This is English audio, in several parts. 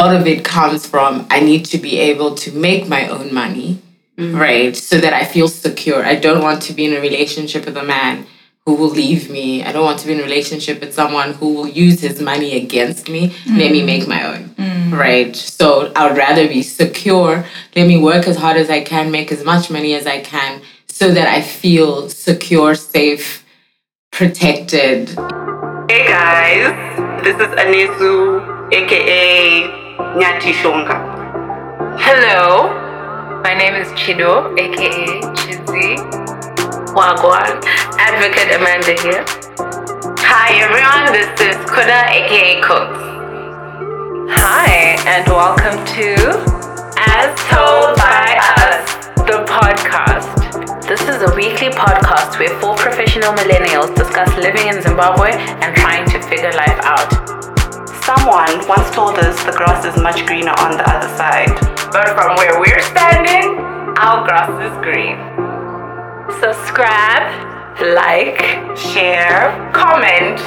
a lot of it comes from I need to be able to make my own money, mm-hmm. right? So that I feel secure. I don't want to be in a relationship with a man who will leave me. I don't want to be in a relationship with someone who will use his money against me. Let me mm-hmm. make my own, mm-hmm. right? So I would rather be secure. Let me work as hard as I can, make as much money as I can, so that I feel secure, safe, protected. Hey guys, this is Anesu, aka Hello, my name is Chido, aka Chizzy. Wagwan, Advocate Amanda here. Hi everyone, this is Kuda, aka Cooks. Hi, and welcome to As Told by Us, the podcast. This is a weekly podcast where four professional millennials discuss living in Zimbabwe and trying to figure life out. Someone once told us the grass is much greener on the other side. But from where we're standing, our grass is green. Subscribe, like, share, comment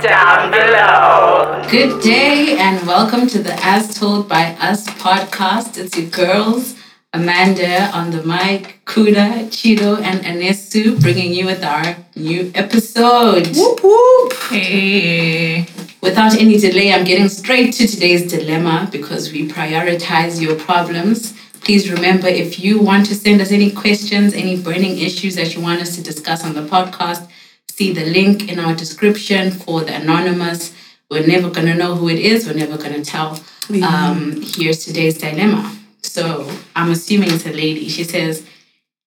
down below. Good day and welcome to the As Told by Us podcast. It's your girls, Amanda on the mic, Kuda, Chido, and Anesu bringing you with our new episode. Whoop whoop. Hey. Without any delay, I'm getting straight to today's dilemma because we prioritize your problems. Please remember if you want to send us any questions, any burning issues that you want us to discuss on the podcast, see the link in our description for the anonymous. We're never going to know who it is, we're never going to tell. Um, here's today's dilemma. So I'm assuming it's a lady. She says,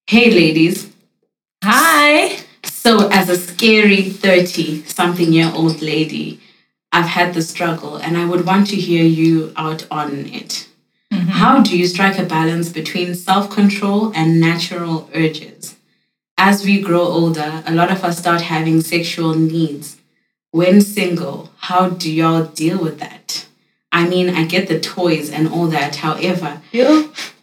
Hey, ladies. Hi. So, as a scary 30 something year old lady, I've had the struggle and I would want to hear you out on it. Mm-hmm. How do you strike a balance between self control and natural urges? As we grow older, a lot of us start having sexual needs. When single, how do y'all deal with that? I mean, I get the toys and all that. However,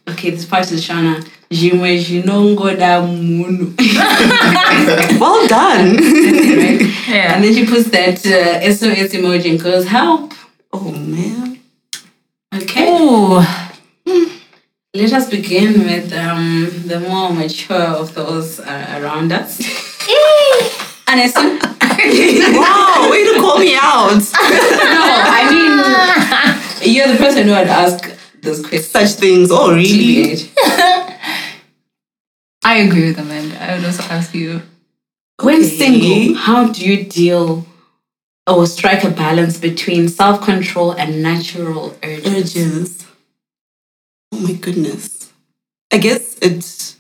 okay, this part is Shona. Jimwe jinongo da munu. Well done. right? And then she puts that uh, SOS emoji and goes, help. oh man. Okay. Let us begin with um, the more mature of those uh, around us. Anesu? Wow, way to call me out. no, I mean, you're the person who would ask those questions. Such things. Oh really? I agree with Amanda. I would also ask you. When single, how do you deal or strike a balance between self control and natural urges? Urges. Oh my goodness. I guess it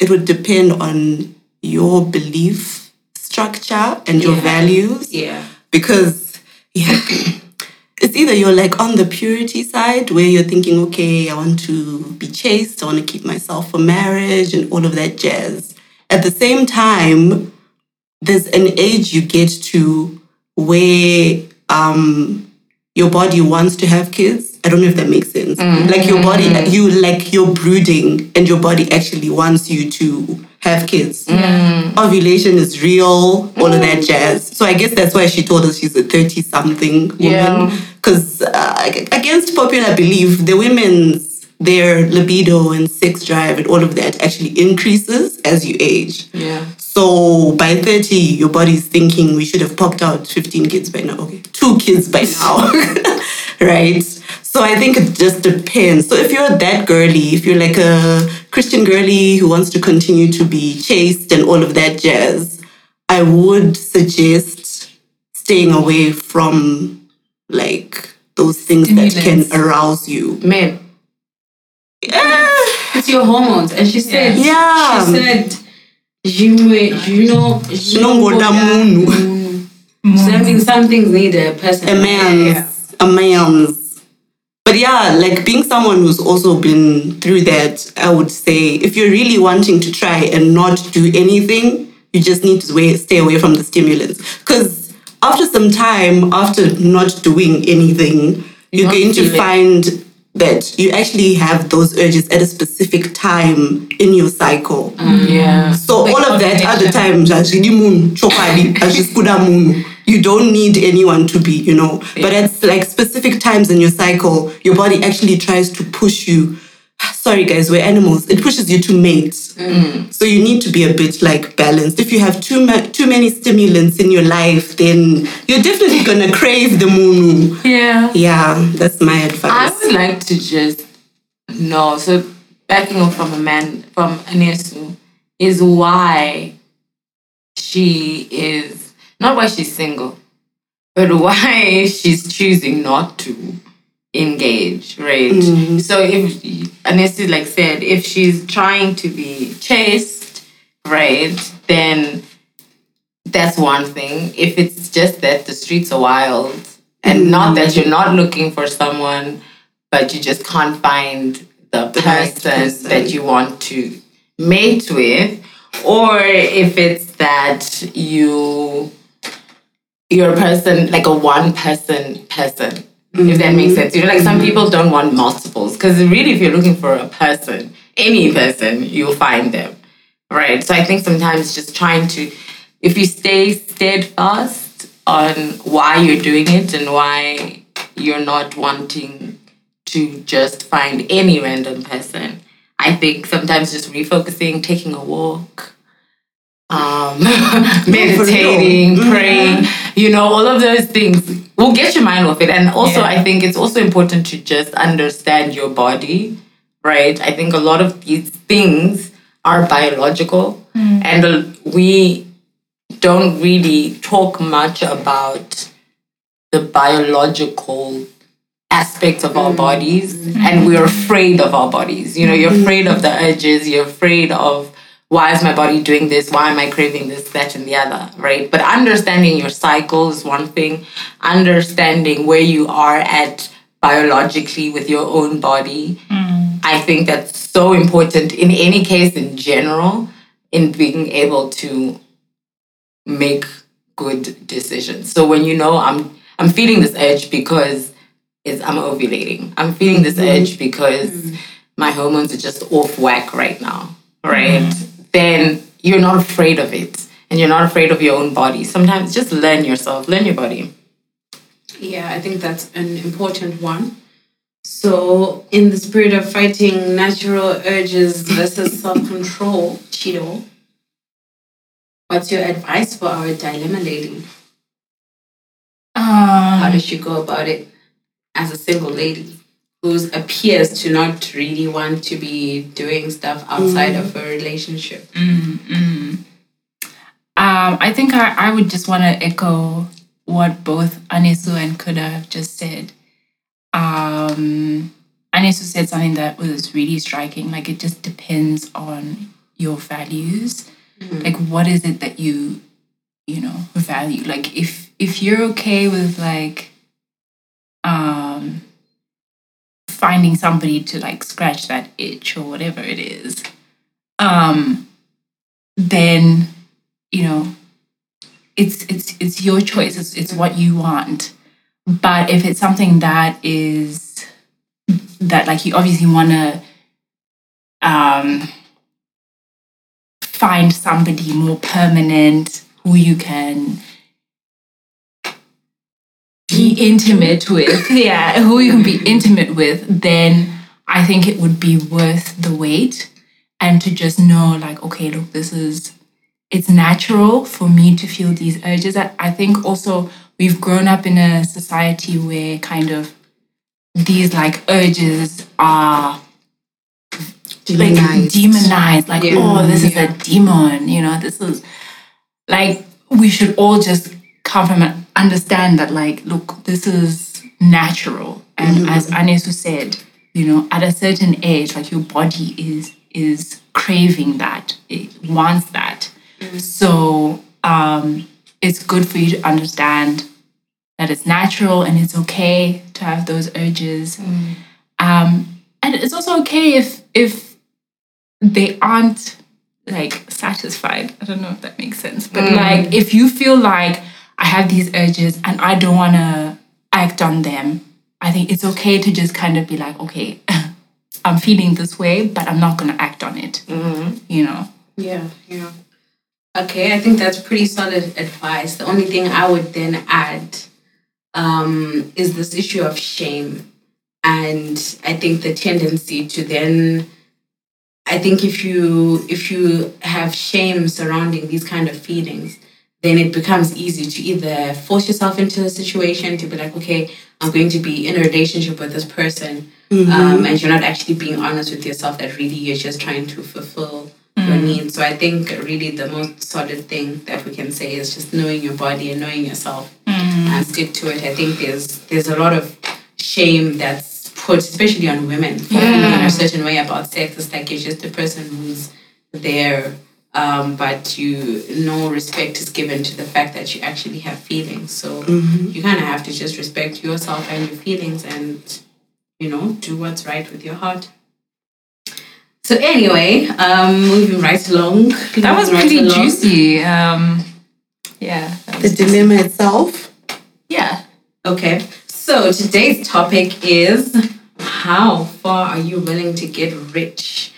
it would depend on your belief structure and your Yeah. values. Yeah. because yeah it's either you're like on the purity side where you're thinking okay i want to be chaste i want to keep myself for marriage and all of that jazz at the same time there's an age you get to where um your body wants to have kids. I don't know if that makes sense. Mm. Like your body mm. you like you're brooding and your body actually wants you to have kids. Mm. Ovulation is real, all of that jazz. So I guess that's why she told us she's a 30 something woman. Yeah. Because uh, against popular belief, the women's, their libido and sex drive and all of that actually increases as you age. Yeah. So by 30, your body's thinking we should have popped out 15 kids by now. Okay, two kids by now. right? So I think it just depends. So if you're that girly, if you're like a Christian girly who wants to continue to be chaste and all of that jazz, I would suggest staying away from like those things that can arouse you. Men. It's your hormones. And she said, Yeah. she said, Jimwe, you know, Jinongo da munu. So that means some things need a person. a man's a man's but yeah like being someone who's also been through that i would say if you're really wanting to try and not do anything you just need to stay away from the stimulants because after some time after not doing anything you're won't going to feel find that you actually have those urges at a specific time in your cycle. Mm, yeah. So Like all of that other ovulation. time, jajili moon, chokali, ajiskuda moon. You don't need anyone to be, you know. But at like specific times in your cycle, your body actually tries to push you. Sorry guys, we're animals. It pushes you to mate. Mm. So you need to be a bit like balanced. If you have too ma- too many stimulants in your life, then you're definitely gonna crave the moon. Yeah. Yeah, that's my advice. I would like to just know. So backing up from a man from Anesu is why she is not why she's single, but why she's choosing not to engage, right? Mm-hmm. So if Anesu like said, if she's trying to be chaste, right, then that's one thing. If it's just that the streets are wild and mm-hmm. not that you're not looking for someone, but you just can't find the, right person, person. that you want to mate with, or if it's that you you're a person like a one person person. If that makes mm-hmm. sense, you know, like some mm-hmm. people don't want multiples because really, if you're looking for a person, any person, you'll find them, right? So I think sometimes just trying to, if you stay steadfast on why you're doing it and why you're not wanting to just find any random person, I think sometimes just refocusing, taking a walk, um, meditating, praying, you know, all of those things. Will get your mind off it. And also, I think it's also important to just understand your body, right? I think a lot of these things are biological, and uh, we don't really talk much about the biological aspects of our bodies. And we're afraid of our bodies. You know you're afraid of the urges you're afraid of why is my body doing this? Why am i craving this that and the other right? But understanding your cycle is one thing. Understanding where you are at biologically with your own body mm. i think that's so important in any case in general in being able to make good decisions. So when you know i'm i'm feeling this urge because is I'm ovulating. I'm feeling this mm. urge because mm. my hormones are just off whack right now, right? Then you're not afraid of it and you're not afraid of your own body. Sometimes just learn yourself, learn your body. Yeah, I think that's an important one. So, in the spirit of fighting natural urges versus self control, Chido, what's your advice for our dilemma lady? How Um, does she go about it as a single lady who appears to not really want to be doing stuff outside of a relationship? um, I think I, I would just want to echo what both Anesu and Kuda have just said. Um, Anesu said something that was really striking. Like it just depends on your values. Like what is it that you, you know, value? Like if if you're okay with like, um, finding somebody to like scratch that itch or whatever it is, um, then you know it's it's it's your choice. It's it's what you want. But if it's something that is that like you obviously want to um find somebody more permanent who you can be intimate with yeah who you can be intimate with then i think it would be worth the wait and to just know like okay look this is it's natural for me to feel these urges. I, I think also we've grown up in a society where kind of these like urges are like Demonized. demonized. Like, oh, this is a demon, you know, this is like we should all just come from and understand that, like, look, this is natural. And as Anesu said, you know, at a certain age, like your body is is craving that. It wants that. So um, it's good for you to understand that it's natural and it's okay to have those urges. Um, and it's also okay if if they aren't like satisfied. I don't know if that makes sense, but like if you feel like I have these urges and I don't want to act on them, I think it's okay to just kind of be like, okay, I'm feeling this way, but I'm not gonna act on it. You know. Yeah, yeah. Okay, I think that's pretty solid advice. The only thing I would then add um, is this issue of shame. And I think the tendency to then I think if you if you have shame surrounding these kind of feelings, then it becomes easy to either force yourself into a situation to be like, okay, I'm going to be in a relationship with this person, mm-hmm. um, and you're not actually being honest with yourself. That really you're just trying to fulfill your mm-hmm. needs. So I think really the most solid thing that we can say is just knowing your body and knowing yourself mm-hmm. and stick to it. I think there's there's a lot of shame that's put, especially on women, for feeling in a certain way about sex. It's like you're just a person who's there, um, but you no respect is given to the fact that you actually have feelings. So you kind of have to just respect yourself and your feelings, and you know do what's right with your heart. So anyway, um, moving right along. That was moving right pretty along. juicy. Um, yeah. The was- dilemma itself. yeah. Okay, so today's topic is how far are you willing to get rich?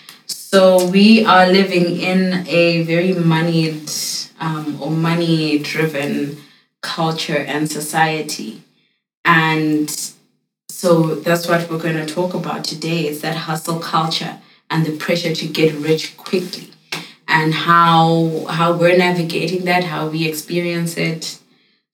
So we are living in a very moneyed um, or money driven culture and society. And so that's what we're going to talk about today is that hustle culture and the pressure to get rich quickly and how how we're navigating that, how we experience it.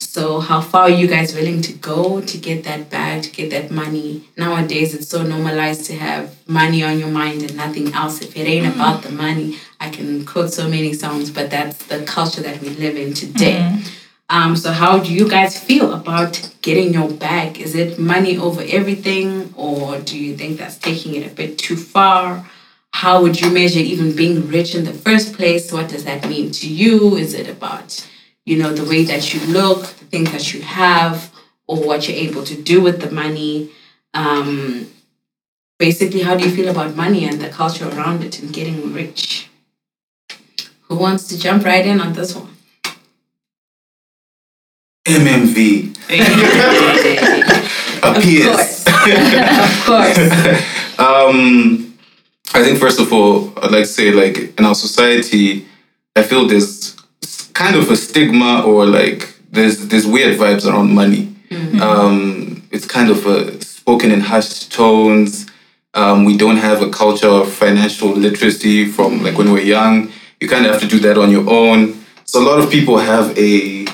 So how far are you guys willing to go to get that bag, to get that money? Nowadays it's so normalized to have money on your mind and nothing else. If it ain't about the money, I can quote so many songs, but that's the culture that we live in today. Um, so how do you guys feel about getting your bag? Is it money over everything, or do you think that's taking it a bit too far? How would you measure even being rich in the first place? What does that mean to you? Is it about, you know, the way that you look, the things that you have, or what you're able to do with the money? Um, basically, how do you feel about money and the culture around it and getting rich? Who wants to jump right in on this one? MMV appears. Of course. um, I think first of all, I'd like to say like in our society, I feel there's kind of a stigma or like there's there's weird vibes around money. Um, it's kind of a spoken in hushed tones. Um, we don't have a culture of financial literacy from like when we're young. You kind of have to do that on your own. So a lot of people have a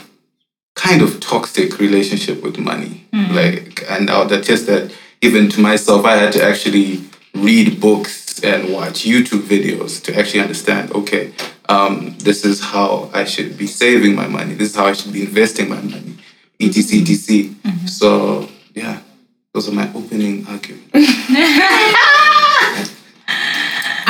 kind of toxic relationship with money. Like, and I'll attest that even to myself, I had to actually read books and watch YouTube videos to actually understand. Okay, um, this is how I should be saving my money. This is how I should be investing my money. Etc. etc. Mm-hmm. Mm-hmm. So yeah, those are my opening arguments.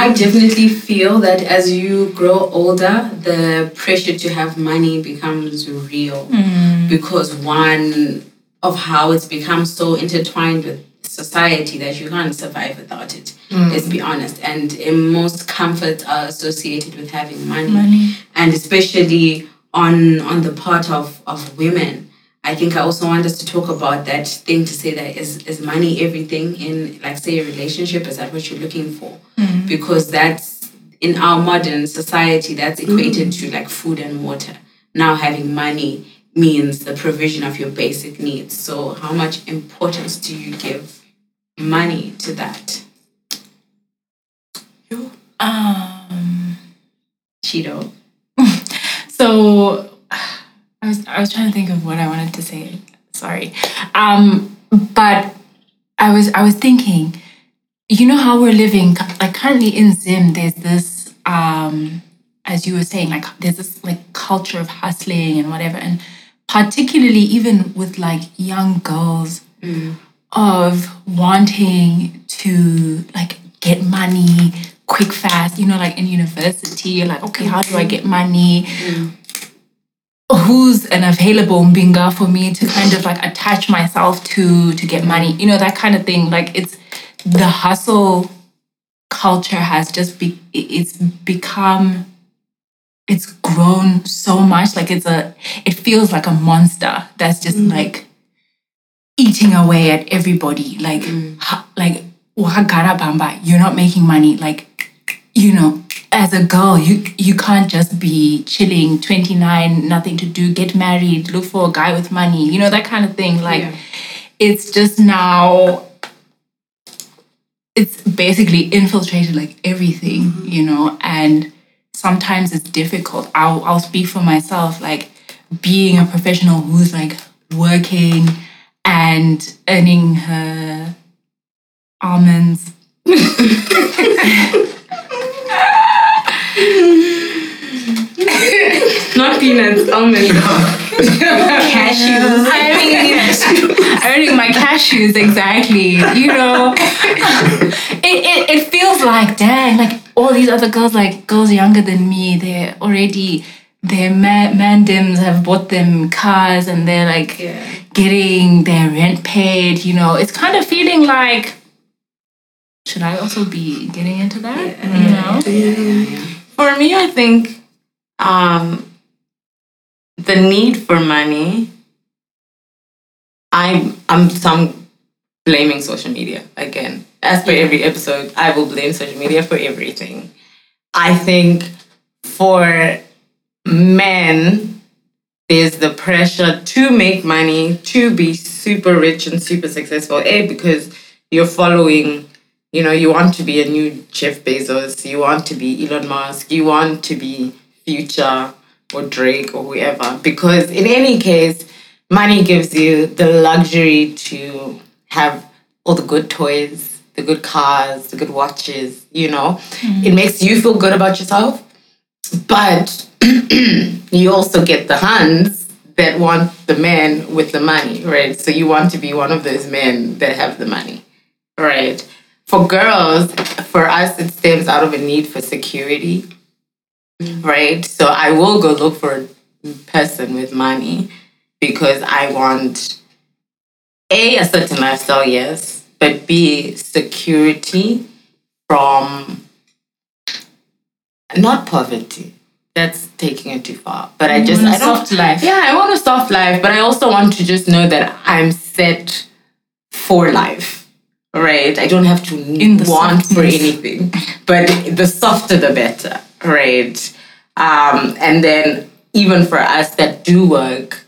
I definitely feel that as you grow older, the pressure to have money becomes real mm-hmm. because one of how it's become so intertwined with society that you can't survive without it. Mm. Let's be honest. And most comforts are associated with having money, and especially on on the part of of women. I think I also want us to talk about that thing to say that is is money everything in like say a relationship? Is that what you're looking for? Mm-hmm. Because that's in our modern society that's mm-hmm. equated to like food and water. Now having money means the provision of your basic needs. So how much importance do you give money to that Um, cheeto so I was I was trying to think of what I wanted to say. Sorry. Um, but I was I was thinking, you know how we're living like currently in Zim, there's this um as you were saying, like there's this like culture of hustling and whatever. And particularly even with like young girls of wanting to like get money quick fast you know like in university you're like okay how do i get money? Who's an available mbinga for me to kind of like attach myself to to get money? You know that kind of thing. Like it's the hustle culture has just be it's become it's grown so much. Like it's a it feels like a monster that's just mm. like eating away at everybody. Like, mm. ha- like, wahagara bamba, you're not making money. Like, you know, as a girl, you you can't just be chilling, 29, nothing to do, get married, look for a guy with money, you know, that kind of thing. Like, it's just now it's basically infiltrated like everything, mm-hmm. you know, and sometimes it's difficult. I'll I'll speak for myself, like being a professional who's like working and earning her almonds. Not peanuts, almonds. cashews. earning, earning my cashews exactly. You know, it, it it feels like dang, like all these other girls, like girls younger than me, they're already their ma- mandems have bought them cars and they're like getting their rent paid. You know, it's kind of feeling like. Should I also be getting into that? You know, For me, I think um, the need for money. I'm I'm some blaming social media again. As per every episode, I will blame social media for everything. I think for men, there's the pressure to make money, to be super rich and super successful. A because you're following you know, you want to be a new Jeff Bezos, you want to be Elon Musk, you want to be Future or Drake or whoever. Because in any case, money gives you the luxury to have all the good toys, the good cars, the good watches, you know. Mm-hmm. It makes you feel good about yourself. But you also get the hands that want the men with the money, right? So you want to be one of those men that have the money, right? For girls, for us, it stems out of a need for security, mm-hmm. right? So I will go look for a person with money because I want A, a certain lifestyle, yes, but B, security from not poverty. That's taking it too far. But I just want a I don't soft life. Yeah, I want a soft life, but I also want to just know that I'm set for life. Right? I don't have to In the want for anything. But the softer the better. Right. Um, and then even for us that do work,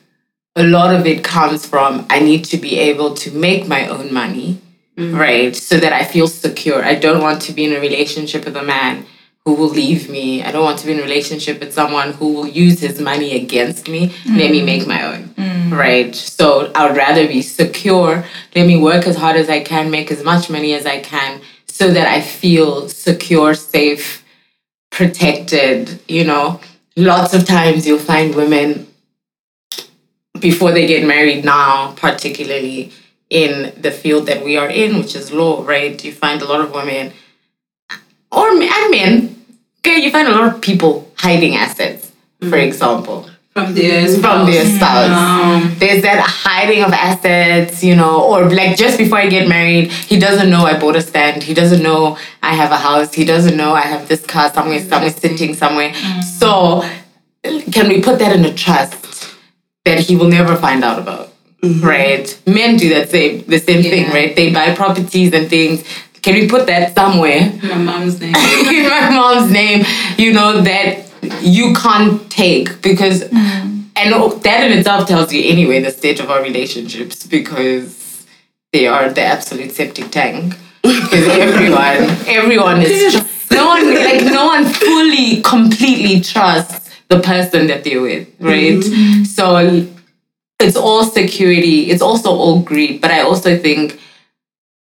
a lot of it comes from I need to be able to make my own money, right? So that I feel secure. I don't want to be in a relationship with a man who will leave me. I don't want to be in a relationship with someone who will use his money against me. Let me mm. make my own, mm. right? So I would rather be secure. Let me work as hard as I can, make as much money as I can, so that I feel secure, safe, protected. You know, lots of times you'll find women before they get married now, particularly in the field that we are in, which is law, right? You find a lot of women or and men. Okay, you find a lot of people hiding assets, for mm. example, From their from their spouse. There's that hiding of assets, you know, or like just before I get married, he doesn't know I bought a stand. He doesn't know I have a house. He doesn't know I have this car somewhere, mm. somewhere sitting somewhere. Mm. So, can we put that in a trust that he will never find out about? Mm-hmm. Right? Men do that same the same thing, right? They buy properties and things. Can we put that somewhere? My mom's name. in my mom's name, you know, that you can't take because, mm-hmm. and that in itself tells you anyway the state of our relationships because they are the absolute septic tank. Because everyone, everyone is, tr- no one, like, no one fully, completely trusts the person that they're with, right? Mm-hmm. So it's all security, it's also all greed, but I also think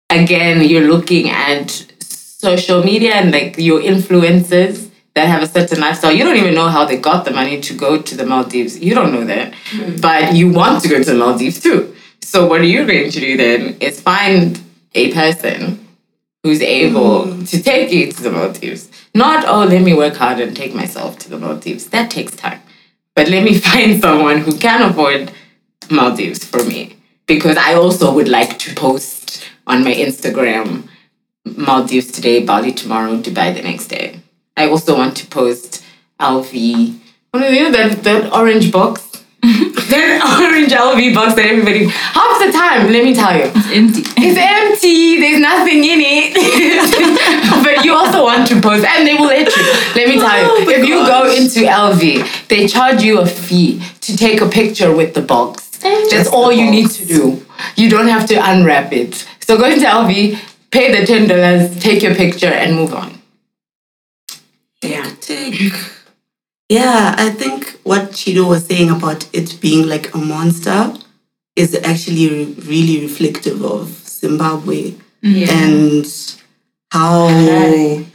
again, you're looking at social media and like your influencers that have a certain lifestyle. You don't even know how they got the money to go to the Maldives. You don't know that. Mm-hmm. But you want to go to the Maldives too. So what are you going to do then is find a person who's able mm-hmm. to take you to the Maldives. Not, oh, let me work hard and take myself to the Maldives. That takes time. But let me find someone who can afford Maldives for me. Because I also would like to post on my Instagram Maldives today, Bali tomorrow, Dubai the next day. I also want to post LV. What is it? That, that orange box that orange LV box that everybody half the time, let me tell you. It's empty. It's empty, there's nothing in it. but you also want to post and they will let you. Let me tell you, if you go into LV, they charge you a fee to take a picture with the box. That's all you need to do. You don't have to unwrap it. So go into LV, pay the ten dollars, take your picture, and move on. Yeah. Take. Yeah, I think what Chido was saying about it being like a monster is actually re- really reflective of Zimbabwe and how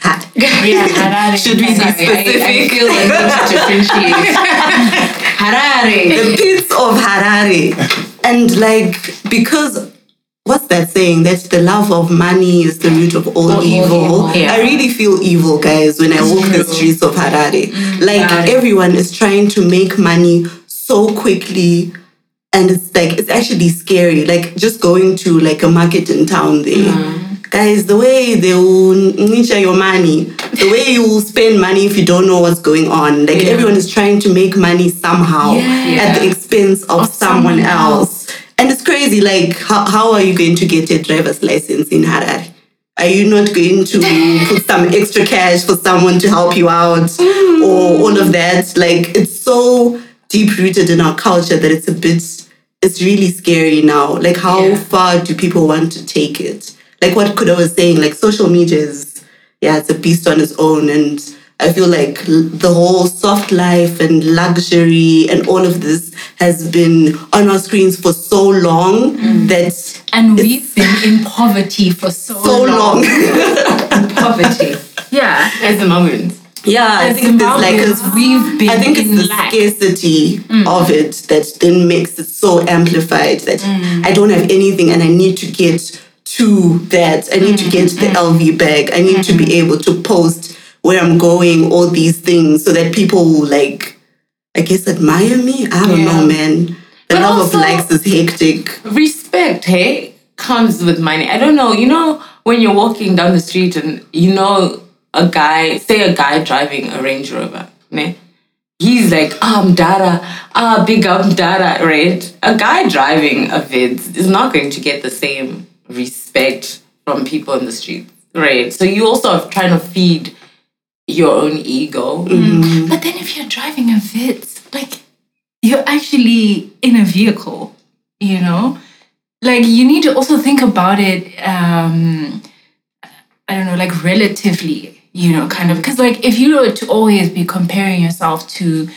ha- Yeah, Harare. should we be Sorry, I, I specific? feel the need to differentiate. Harare. the pits of Harare. And like, because what's that saying? That the love of money is the root of all, all evil. evil, yeah. I really feel evil, guys, when I walk the streets of Harare. Mm, like, got everyone is trying to make money so quickly. And it's like, it's actually scary. Like, just going to like a market in town there. Mm. Guys, the way they will niche your money, the way you will spend money if you don't know what's going on. Like everyone is trying to make money somehow at the expense of, someone, else. And it's crazy. Like, how, how are you going to get a driver's license in Harare? Are you not going to put some extra cash for someone to help you out mm. or all of that? Like, it's so deep rooted in our culture that it's a bit, it's really scary now. Like, how far do people want to take it? Like what Kuda was saying, like social media is, yeah, it's a beast on its own. And I feel like the whole soft life and luxury and all of this has been on our screens for so long mm. that And we've been in poverty for so, so long. Poverty. Yeah. At the moment. yeah, I think there's like a, we've been I think it's the lack. scarcity mm. of it that then makes it so amplified that mm. I don't have anything and I need to get to that. I need to get the LV bag. I need to be mm-hmm. able to post where I'm going, all these things, so that people will like, I guess, admire me. I don't know, man. The But love of likes is hectic. respect, hey, comes with money. I don't know, you know, when you're walking down the street and you know a guy, say a guy driving a Range Rover, ne? He's like, ah, Mdara, ah, big up Mdara, right? A guy driving a Vitz is not going to get the same respect from people in the street, right? So you also are trying to feed your own ego. But then if you're driving a Vitz, like you're actually in a vehicle, you know? Like you need to also think about it, um, I don't know, like relatively, you know, kind of because like if you were to always be comparing yourself to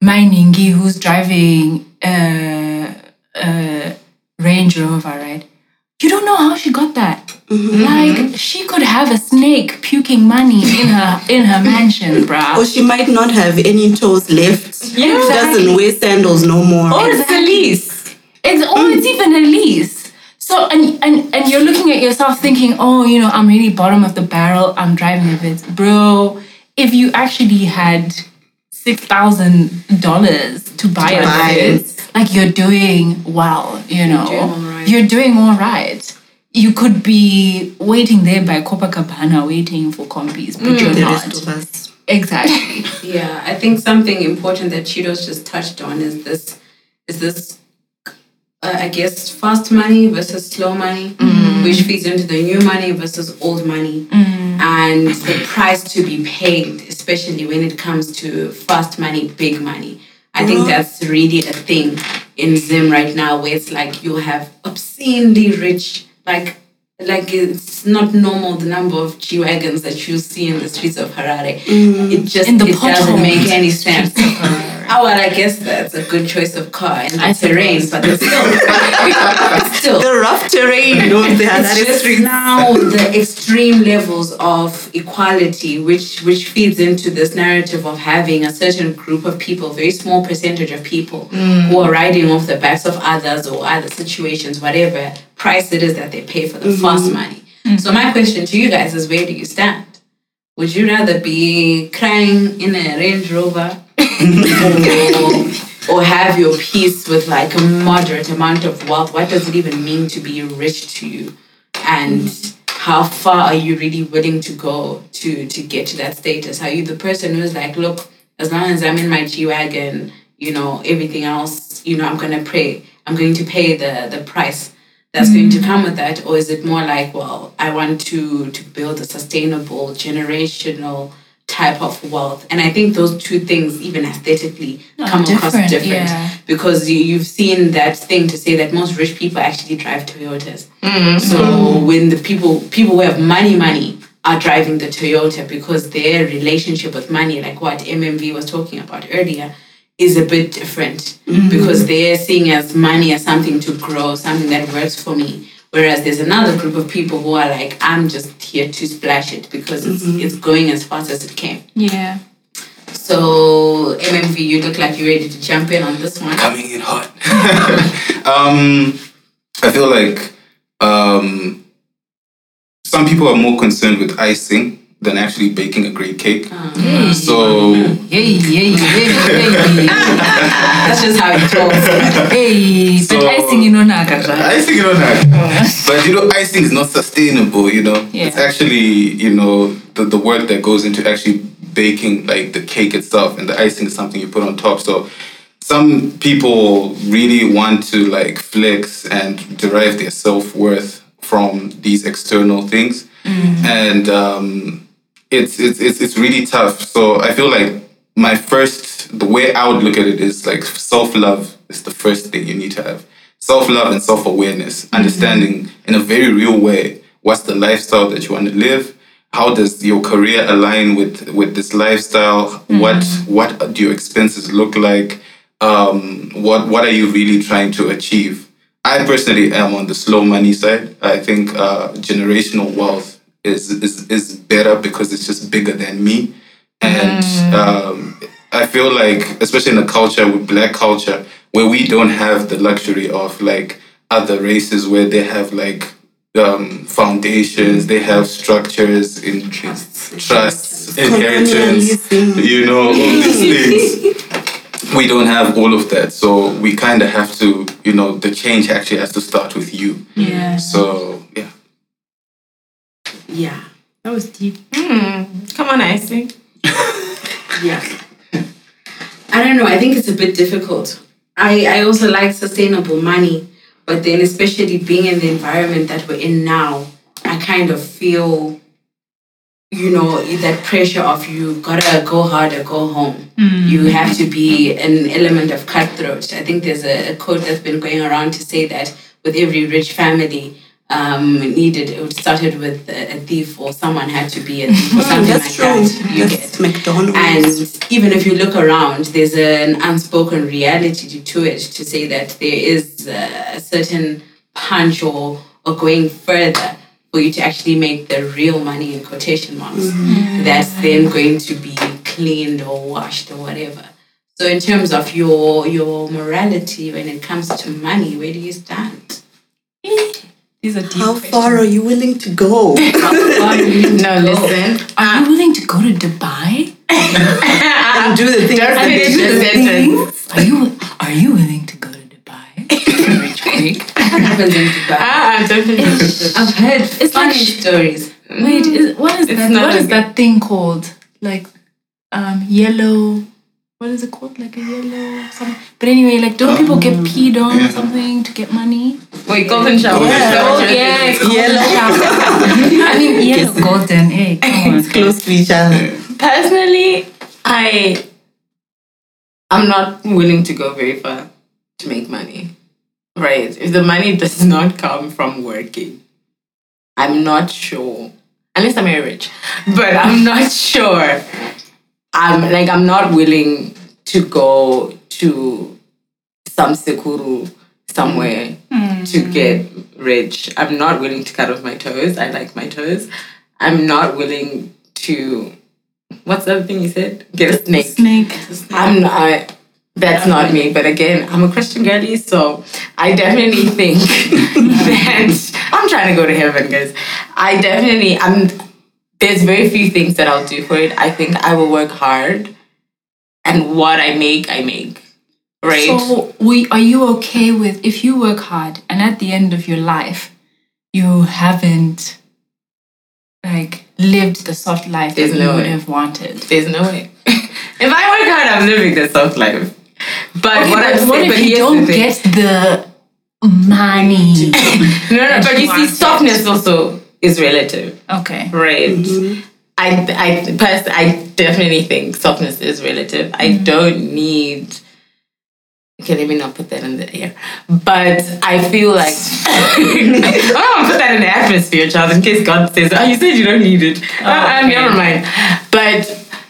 my Ningi who's driving a, a Range Rover, right? You don't know how she got that. Mm-hmm. Like she could have a snake puking money in her in her mansion, bruh. Or she might not have any toes left. Yeah, Doesn't wear sandals no more. Or it's the least. It's oh, it's mm. even a lease. So and and and you're looking at yourself thinking, oh, you know, I'm really bottom of the barrel. I'm driving a bit, bro. If you actually had six thousand dollars to buy a Vitz, like you're doing well, you know, doing all right. You're doing all right. You could be waiting there by Copacabana waiting for kombis, but you're the not. rest of us. Exactly. Yeah, I think something important that Cheetos just touched on is this is this uh, I guess fast money versus slow money, mm. which feeds into the new money versus old money, mm. and the price to be paid, especially when it comes to fast money, big money. I think that's really a thing in Zim right now, where it's like you have obscenely rich, like like it's not normal the number of G wagons that you see in the streets of Harare. Mm. It just In the it doesn't make any sense. Oh well, I guess that's a good choice of car and the I terrain, suppose. but it's still, it's still. The rough terrain the It's just streets. now the extreme levels of equality, which which feeds into this narrative of having a certain group of people, very small percentage of people, mm. who are riding off the backs of others or other situations, whatever price it is that they pay for the mm-hmm. fast money. Mm. So my question to you guys is, where do you stand? Would you rather be crying in a Range Rover or, or have your peace with like a moderate amount of wealth? What does it even mean to be rich to you? And how far are you really willing to go to to get to that status? Are you the person who's like, look, as long as I'm in my G Wagon, you know, everything else, you know, I'm gonna pray. I'm going to pay the the price that's going to mm. come with that, or is it more like, well, I want to to build a sustainable generational type of wealth, and I think those two things, even aesthetically, come across different, different yeah. because you, you've seen that thing to say that most rich people actually drive Toyotas. Mm-hmm. So mm-hmm. when the people people who have money, money are driving the Toyota because their relationship with money, like what MMV was talking about earlier, is a bit different mm-hmm. because they're seeing as money as something to grow, something that works for me. Whereas there's another group of people who are like, I'm just here to splash it because it's, it's going as fast as it came. Yeah. So MMV, you look like you're ready to jump in on this one. coming in hot. um, I feel like um, some people are more concerned with icing than actually baking a great cake. So Yay, yay, yay, yay. That's just how it talks. Hey, So- but icing you know naga. icing, you know, that. but you know, icing is not sustainable. You know, Yeah. it's actually you know the the work that goes into actually baking like the cake itself, and the icing is something you put on top. So some people really want to like flex and derive their self worth from these external things, and um, it's it's it's it's really tough. So I feel like my first the way I would look at it is like self love is the first thing you need to have. Self love and self awareness, understanding in a very real way what's the lifestyle that you want to live. How does your career align with with this lifestyle? What what do your expenses look like? Um, what what are you really trying to achieve? I personally am on the slow money side. I think uh, generational wealth is, is is better because it's just bigger than me, and um, I feel like, especially in a culture with black culture, where we don't have the luxury of like other races, where they have like um, foundations, they have structures in trusts, trusts inheritance, you know, all these things. We don't have all of that. So we kind of have to you know the change actually has to start with you. Yeah. so yeah. That was deep. Hmm. Come on, icing. Yeah. I don't know. I think it's a bit difficult. I, I also like sustainable money, but then, especially being in the environment that we're in now, I kind of feel, you know, that pressure of you gotta go hard or go home. Hmm. You have to be an element of cutthroat. I think there's a, a quote that's been going around to say that with every rich family, um, needed it started with a, thief or someone had to be a thief or something That's like true. that. You That's get McDonald's. and even if you look around, there's an unspoken reality to it to say that there is a certain punch or, or going further for you to actually make the real money in quotation marks that's then going to be cleaned or washed or whatever. So in terms of your your morality when it comes to money, where do you stand? These are deep How questions. far are you willing to go? No, listen. Are you willing to go to Dubai? and do the things that finish they the do. sentence. Are you are you willing to go to Dubai? Rich quick. What happens in Dubai? Ah, don't. I've heard It's funny like stories. Wait, is, what is It's that? What is okay. that thing called? Like, um, yellow. What is it called? Like a yellow something. But anyway, like, don't people get um, peed on or something to get money? Wait, golden shower. Yeah. Is Oh you're yeah, it's golden shower. I mean, yellow, golden. Hey, come on. It's close to each other. Personally, I I'm not willing to go very far to make money. Right. If the money does not come from working, I'm not sure. Unless I'm very rich. But I'm not sure. I'm like I'm not willing to go to some sekuru somewhere to hmm. get rich. I'm not willing to cut off my toes. I like my toes. I'm not willing to what's the other thing you said? Get a snake. Snake. I'm not. That's not me. But again, I'm a Christian girlie, so I definitely think that I'm trying to go to heaven, guys. I definitely. I'm. There's very few things that I'll do for it. I think I will work hard, and what I make, I make. Right. So, we, are you okay with if you work hard and at the end of your life, you haven't like lived the soft life There's that you no would way. have wanted? There's no way. if I work hard, I'm living the soft life. But Okay, what, but I'm what saying, if but you don't thing. get the money? no, no, but you see, softness also is relative, Okay. right? I, I, pers- I definitely think softness is relative. I don't need. Okay, let me not put that in the air. But I feel like oh, put that in the atmosphere, child, in case God says, "Oh, you said you don't need it." Uh, uh, okay. never mind. But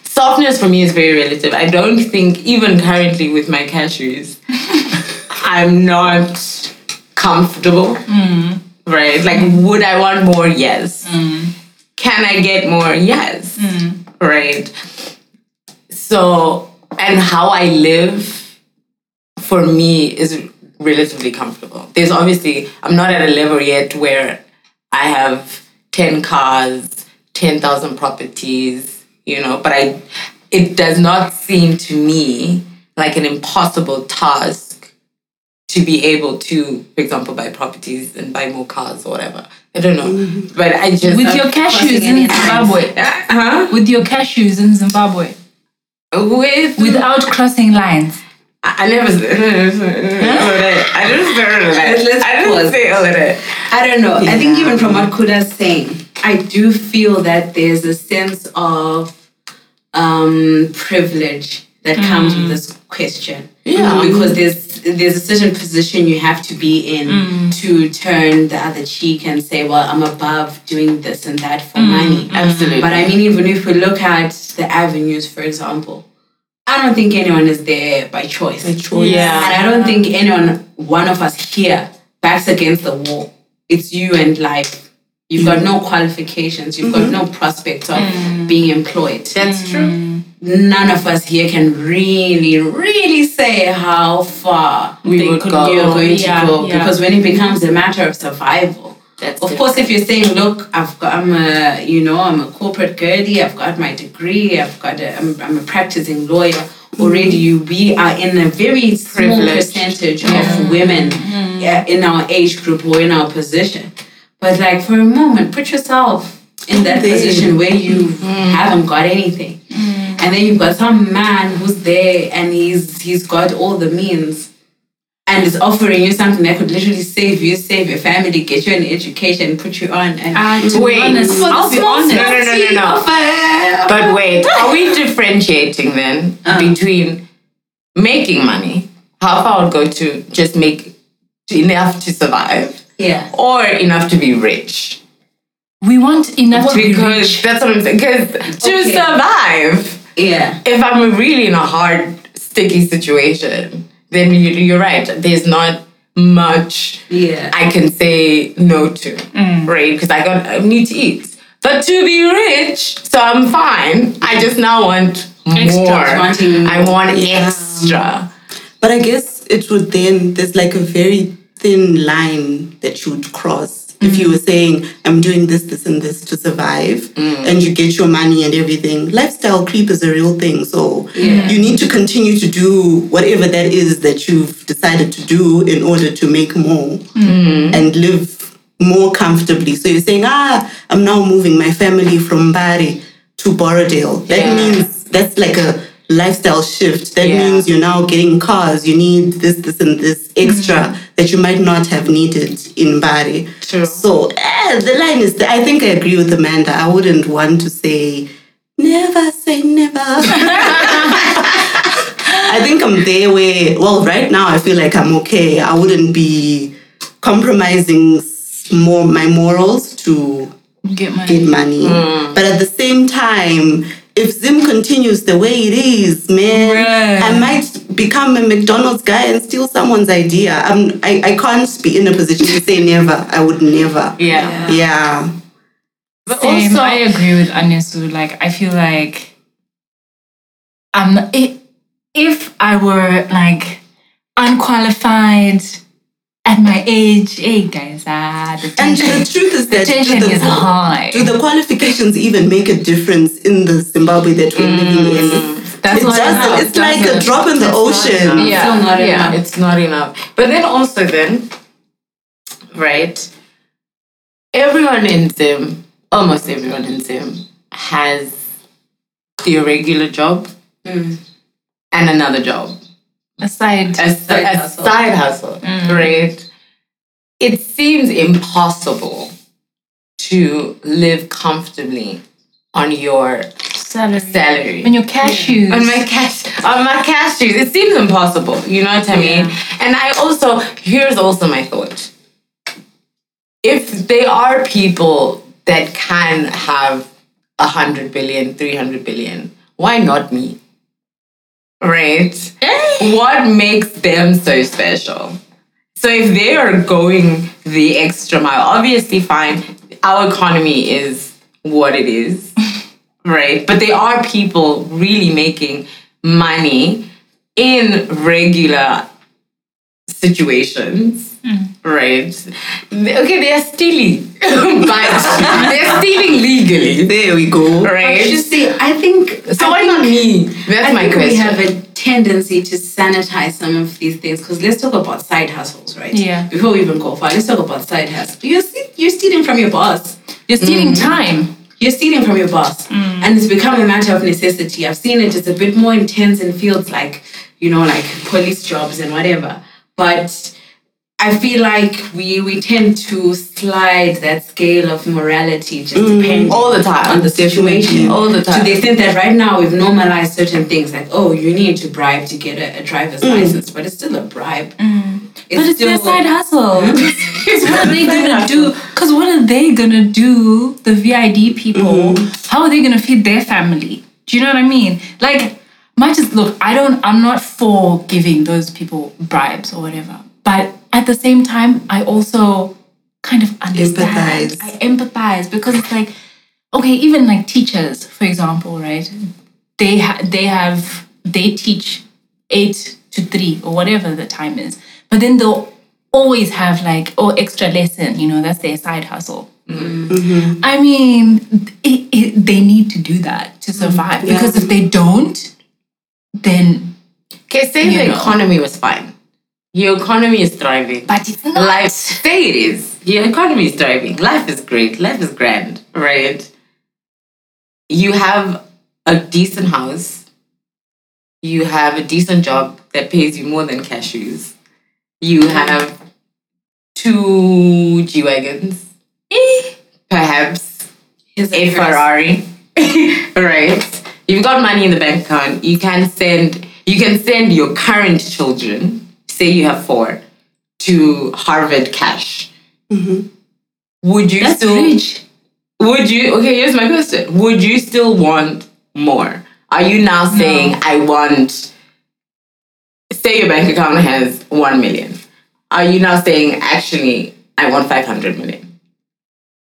softness for me is very relative. I don't think even currently with my cashews, I'm not comfortable. Right? Like, would I want more? Yes. Mm. Can I get more? Yes. Mm. Right. So, and how I live for me is relatively comfortable. There's obviously, I'm not at a level yet where I have 10 cars, 10,000 properties, you know, but I, it does not seem to me like an impossible task to be able to, for example, buy properties and buy more cars or whatever. I don't know. But I just. With your cashews in Zimbabwe. Huh? With your cashews in Zimbabwe. With. Without crossing lines. I I never. I didn't say all of that. I didn't say all of that. I didn't say all of that. I don't know. I think even from what Kuda's saying, I do feel that there's a sense of um, privilege that comes with mm. this question. Yeah. Mm. Because there's there's a certain position you have to be in mm. to turn the other cheek and say, well, I'm above doing this and that for money. Absolutely. But I mean, even if we look at the avenues, for example, I don't think anyone is there by choice. By choice. Yeah. And I don't think anyone, one of us here, backs against the wall. It's you and life. You've got mm-hmm. no qualifications. You've got mm-hmm. no prospect of mm. being employed. That's mm. true. None of us here can really, really say how far We they would could- go. we are going Yeah, to go. yeah. Because when it becomes a matter of survival, That's of course, if you're saying, look, I've got, I'm a, you know, I'm a corporate girly, I've got my degree, I've got, a, I'm, I'm a practicing lawyer. Mm-hmm. Already, you, we are in a very small Privileged. percentage of women yeah, in our age group or in our position. But like for a moment, put yourself in that position where you haven't got anything, and then you've got some man who's there and he's he's got all the means and is offering you something that could literally save you, save your family, get you an education, put you on. And Uh, to Wait, be honest, I'll be honest. No, no, no, no, no. Of a- But wait, are we differentiating then uh. between making money? How far I would go to just make enough to survive, yeah. or enough to be rich? We want enough to be Because rich. that's what I'm saying. Because to Okay. survive, Yeah. if I'm really in a hard, sticky situation, then you, you're right. There's not much Yeah. I can say no to, mm. right? Because I got I need to eat. But to be rich, so I'm fine. I just now want Extra. more. Wanting I want Yeah. extra. But I guess it would then, there's like a very thin line that you would cross. If you mm. were saying, I'm doing this, this, and this to survive, mm. and you get your money and everything, lifestyle creep is a real thing. So you need to continue to do whatever that is that you've decided to do in order to make more mm. and live more comfortably. So you're saying, ah, I'm now moving my family from Mbare to Borrowdale. That Yeah. means that's like a lifestyle shift. That Yeah. means you're now getting cars. You need this, this, and this extra that you might not have needed in Mbare. True. So eh, the line is. I think I agree with Amanda. I wouldn't want to say never say never. I think I'm there where, well, right now I feel like I'm okay. I wouldn't be compromising more my morals to Get money. get money. But at the same time, if Zim continues the way it is, man, Right. I might become a McDonald's guy and steal someone's idea. I'm, I, I can't be in a position to say never. I would never. Yeah. Yeah. But Same. also, I agree with Anesu. Like, I feel like I'm if, if I were like unqualified at my age, hey guys, ah, the And tension, the truth is the that tension do the, is high. do the qualifications even make a difference in the Zimbabwe that we're living in? That's it not doesn't. enough. It's like a drop in the That's not ocean. enough. yeah, Still not yeah, enough. it's not enough. But then also then, right? Everyone in Zim, almost everyone in Zim, has their regular job and another job, Aside. a, side, a hustle. side hustle, mm. right? It seems impossible to live comfortably on your salary. salary. When your cashews. on my cash on my cashews. It seems impossible. You know what I mean? And I also here's also my thought. If there are people that can have a hundred billion, three hundred billion, why not me? Right? What makes them so special? So if they are going the extra mile, obviously fine. Our economy is what it is right? But there are people really making money in regular situations, Mm. right? Okay, they are stealing, but they're stealing legally, There we go. right? You see, I think so I why not me? That's I my think question. we have a tendency to sanitize some of these things because let's talk about side hustles, right? Yeah. Before we even go far, let's talk about side hustles. You're you're stealing from your boss. You're stealing mm-hmm. time. You're stealing from your boss, mm. and it's become a matter of necessity. I've seen it; it's a bit more intense in fields like, you know, like police jobs and whatever. But I feel like we we tend to slide that scale of morality just mm. depending All the time. on the situation. Mm. All the To time. the extent that right now we've normalized certain things like, oh, you need to bribe to get a, a driver's mm. license, but it's still a bribe. But it's their side hustle. Because what are they gonna do? Because what are they gonna do? The VID people. Mm-hmm. How are they gonna feed their family? Do you know what I mean? Like, much as look, I don't. I'm not for giving those people bribes or whatever. But at the same time, I also kind of understand. Empathize. I empathize because it's like, okay, even like teachers, for example, right? They ha- they have they teach eight to three or whatever the time is, but then they'll always have like oh extra lesson, you know, that's their side hustle. Mm-hmm. I mean, it, it, they need to do that to mm-hmm. survive because if they don't, then Okay, say the know. economy was fine. Your economy is thriving. but it's not. Life, say it is. Your economy is thriving. Life is great. Life is grand, right? You have a decent house. You have a decent job that pays you more than cashews. You have two G Wagons, eh. perhaps Here's a Ferrari, right? You've got money in the bank account. You can send you can send your current children, say you have four, to Harvard cash. Mm-hmm. Would you That's still rich. would you okay, here's my question. Would you still want more? Are you now saying I want say your bank account has one million? Are you now saying actually I want five hundred million?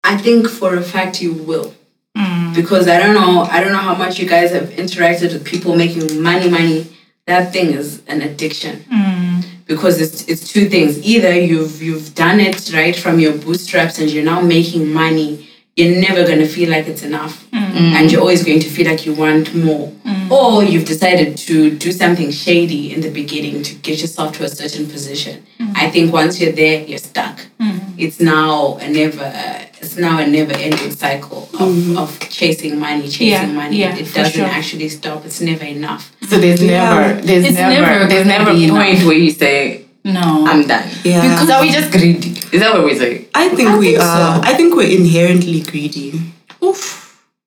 I think for a fact you will. Hmm. Because I don't know, I don't know how much you guys have interacted with people making money, money. That thing is an addiction. Hmm. Because it's it's two things. Either you've you've done it right from your bootstraps and you're now making money. You're never gonna feel like it's enough. Mm. And you're always going to feel like you want more. Mm. Or you've decided to do something shady in the beginning to get yourself to a certain position. Mm. I think once you're there, you're stuck. It's now a never it's now a never ending cycle of, mm-hmm. of chasing money, chasing Yeah, money. yeah, it doesn't sure. actually stop. It's never enough. So there's never there's It's never, never there's never a point enough. where you say No. I'm done. Yeah. Because are we just greedy? Is that what we say? I think I we think are. so. I think we're inherently greedy. Oof.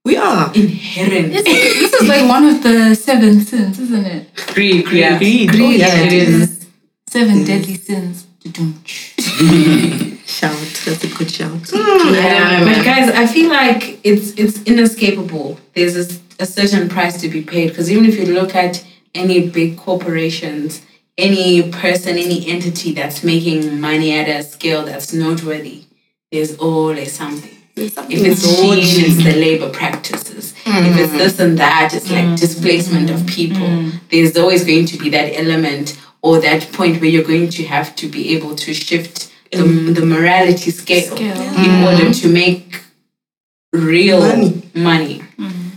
We are. Inherent. This is, this is like one of the seven sins, isn't it? Greed, greed. Yeah. Greed. Greed. Oh, yeah, it is. Seven deadly sins. Dudum. Shout. That's a good shout. Yeah, But guys, I feel like it's it's inescapable. There's a certain price to be paid because even if you look at any big corporations, any person, any entity that's making money at a scale that's noteworthy, there's always something. If it's cheap, it's the labor practices. If it's this and that, it's like displacement of people. There's always going to be that element or that point where you're going to have to be able to shift the, the morality scale, Scale. in mm. order to make real Money. money. Mm-hmm.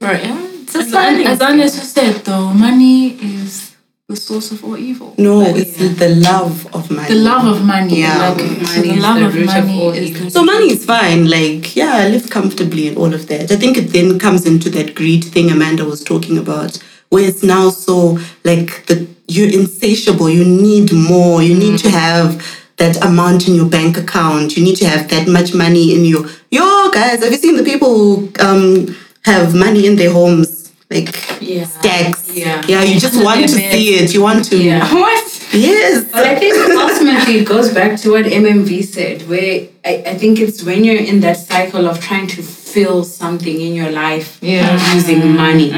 Right. Yeah. It's As, sliding as Anesu said, though, money is the source of all evil. No, it's the love of money. The love of money. Yeah. Like, Money so the is love the of root of money is evil. So money is fine, like yeah, live comfortably and all of that. I think it then comes into that greed thing Amanda was talking about, where it's now so like the you're insatiable. You need more. You need mm. to have that amount in your bank account. You need to have that much money in your. Yo, guys, have you seen the people who um, have money in their homes? Like Yeah. stacks. Yeah. Yeah, you just want to see it. You want to. Yeah. What? Yes. But I think ultimately it goes back to what MMV said, where I, I think it's when you're in that cycle of trying to fill something in your life Yeah. using money,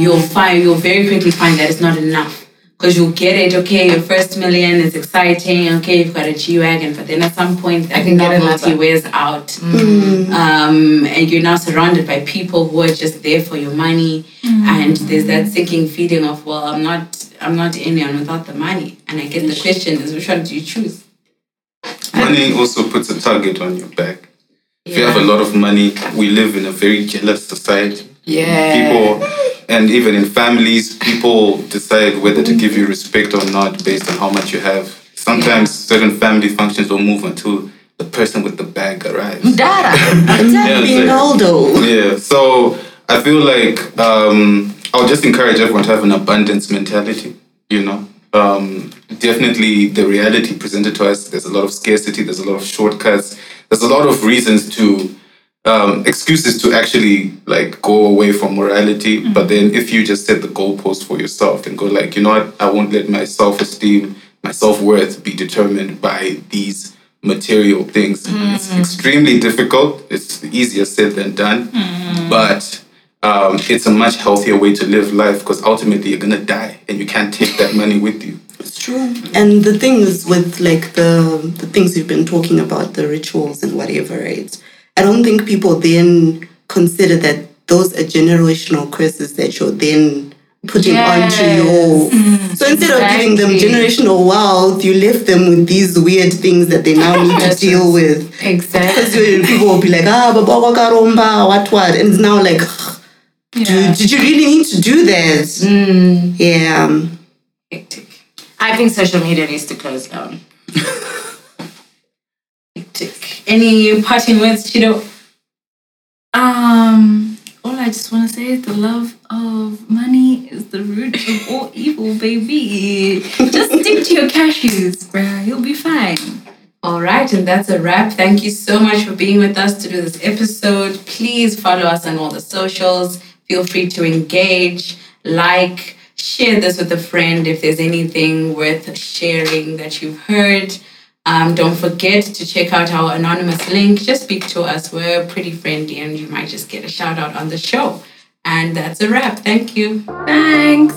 you'll find you'll very quickly find that it's not enough. Because you'll get it, okay, your first million is exciting, okay, you've got a G Wagon, but then at some point that can get novelty wears out. Um, and you're now surrounded by people who are just there for your money. And there's that sinking feeling of, well, I'm not I'm not in on without the money. And I guess the question is which one do you choose? Money also puts a target on your back. If you have a lot of money, we live in a very jealous society. Yeah. People, and even in families, people decide whether to give you respect or not based on how much you have. Sometimes certain family functions will move until the person with the bag arrives. Dara. Yeah, like- Ronaldo. yeah, so I feel like um, I'll just encourage everyone to have an abundance mentality, you know. Um, definitely the reality presented to us, there's a lot of scarcity, there's a lot of shortcuts, there's a lot of reasons to, um, excuses to actually like go away from morality. But then if you just set the goalpost for yourself and go like, you know what, I won't let my self-esteem, my self-worth be determined by these material things. It's extremely difficult. It's easier said than done. But um, it's a much healthier way to live life because ultimately you're gonna die and you can't take that money with you. It's true. And the thing is with like the the things we've been talking about, the rituals and whatever, right? I don't think people then consider that those are generational curses that you're then putting onto your so instead of giving them generational wealth, you left them with these weird things that they now need to deal with. Exactly. Because people will be like, ah, baba wakaromba, what what? And it's now like, Yeah. did you really need to do that? Yeah. I think social media needs to close down. Any parting words, Chido? Um, all I just want to say is the love of money is the root of all evil, baby. Just stick to your cashews, bruh. You'll be fine. All right, and that's a wrap. Thank you so much for being with us to do this episode. Please follow us on all the socials. Feel free to engage, like, share this with a friend if there's anything worth sharing that you've heard. Um, don't forget to check out our anonymous link. Just speak to us. We're pretty friendly, and you might just get a shout out on the show. And that's a wrap. Thank you. Thanks.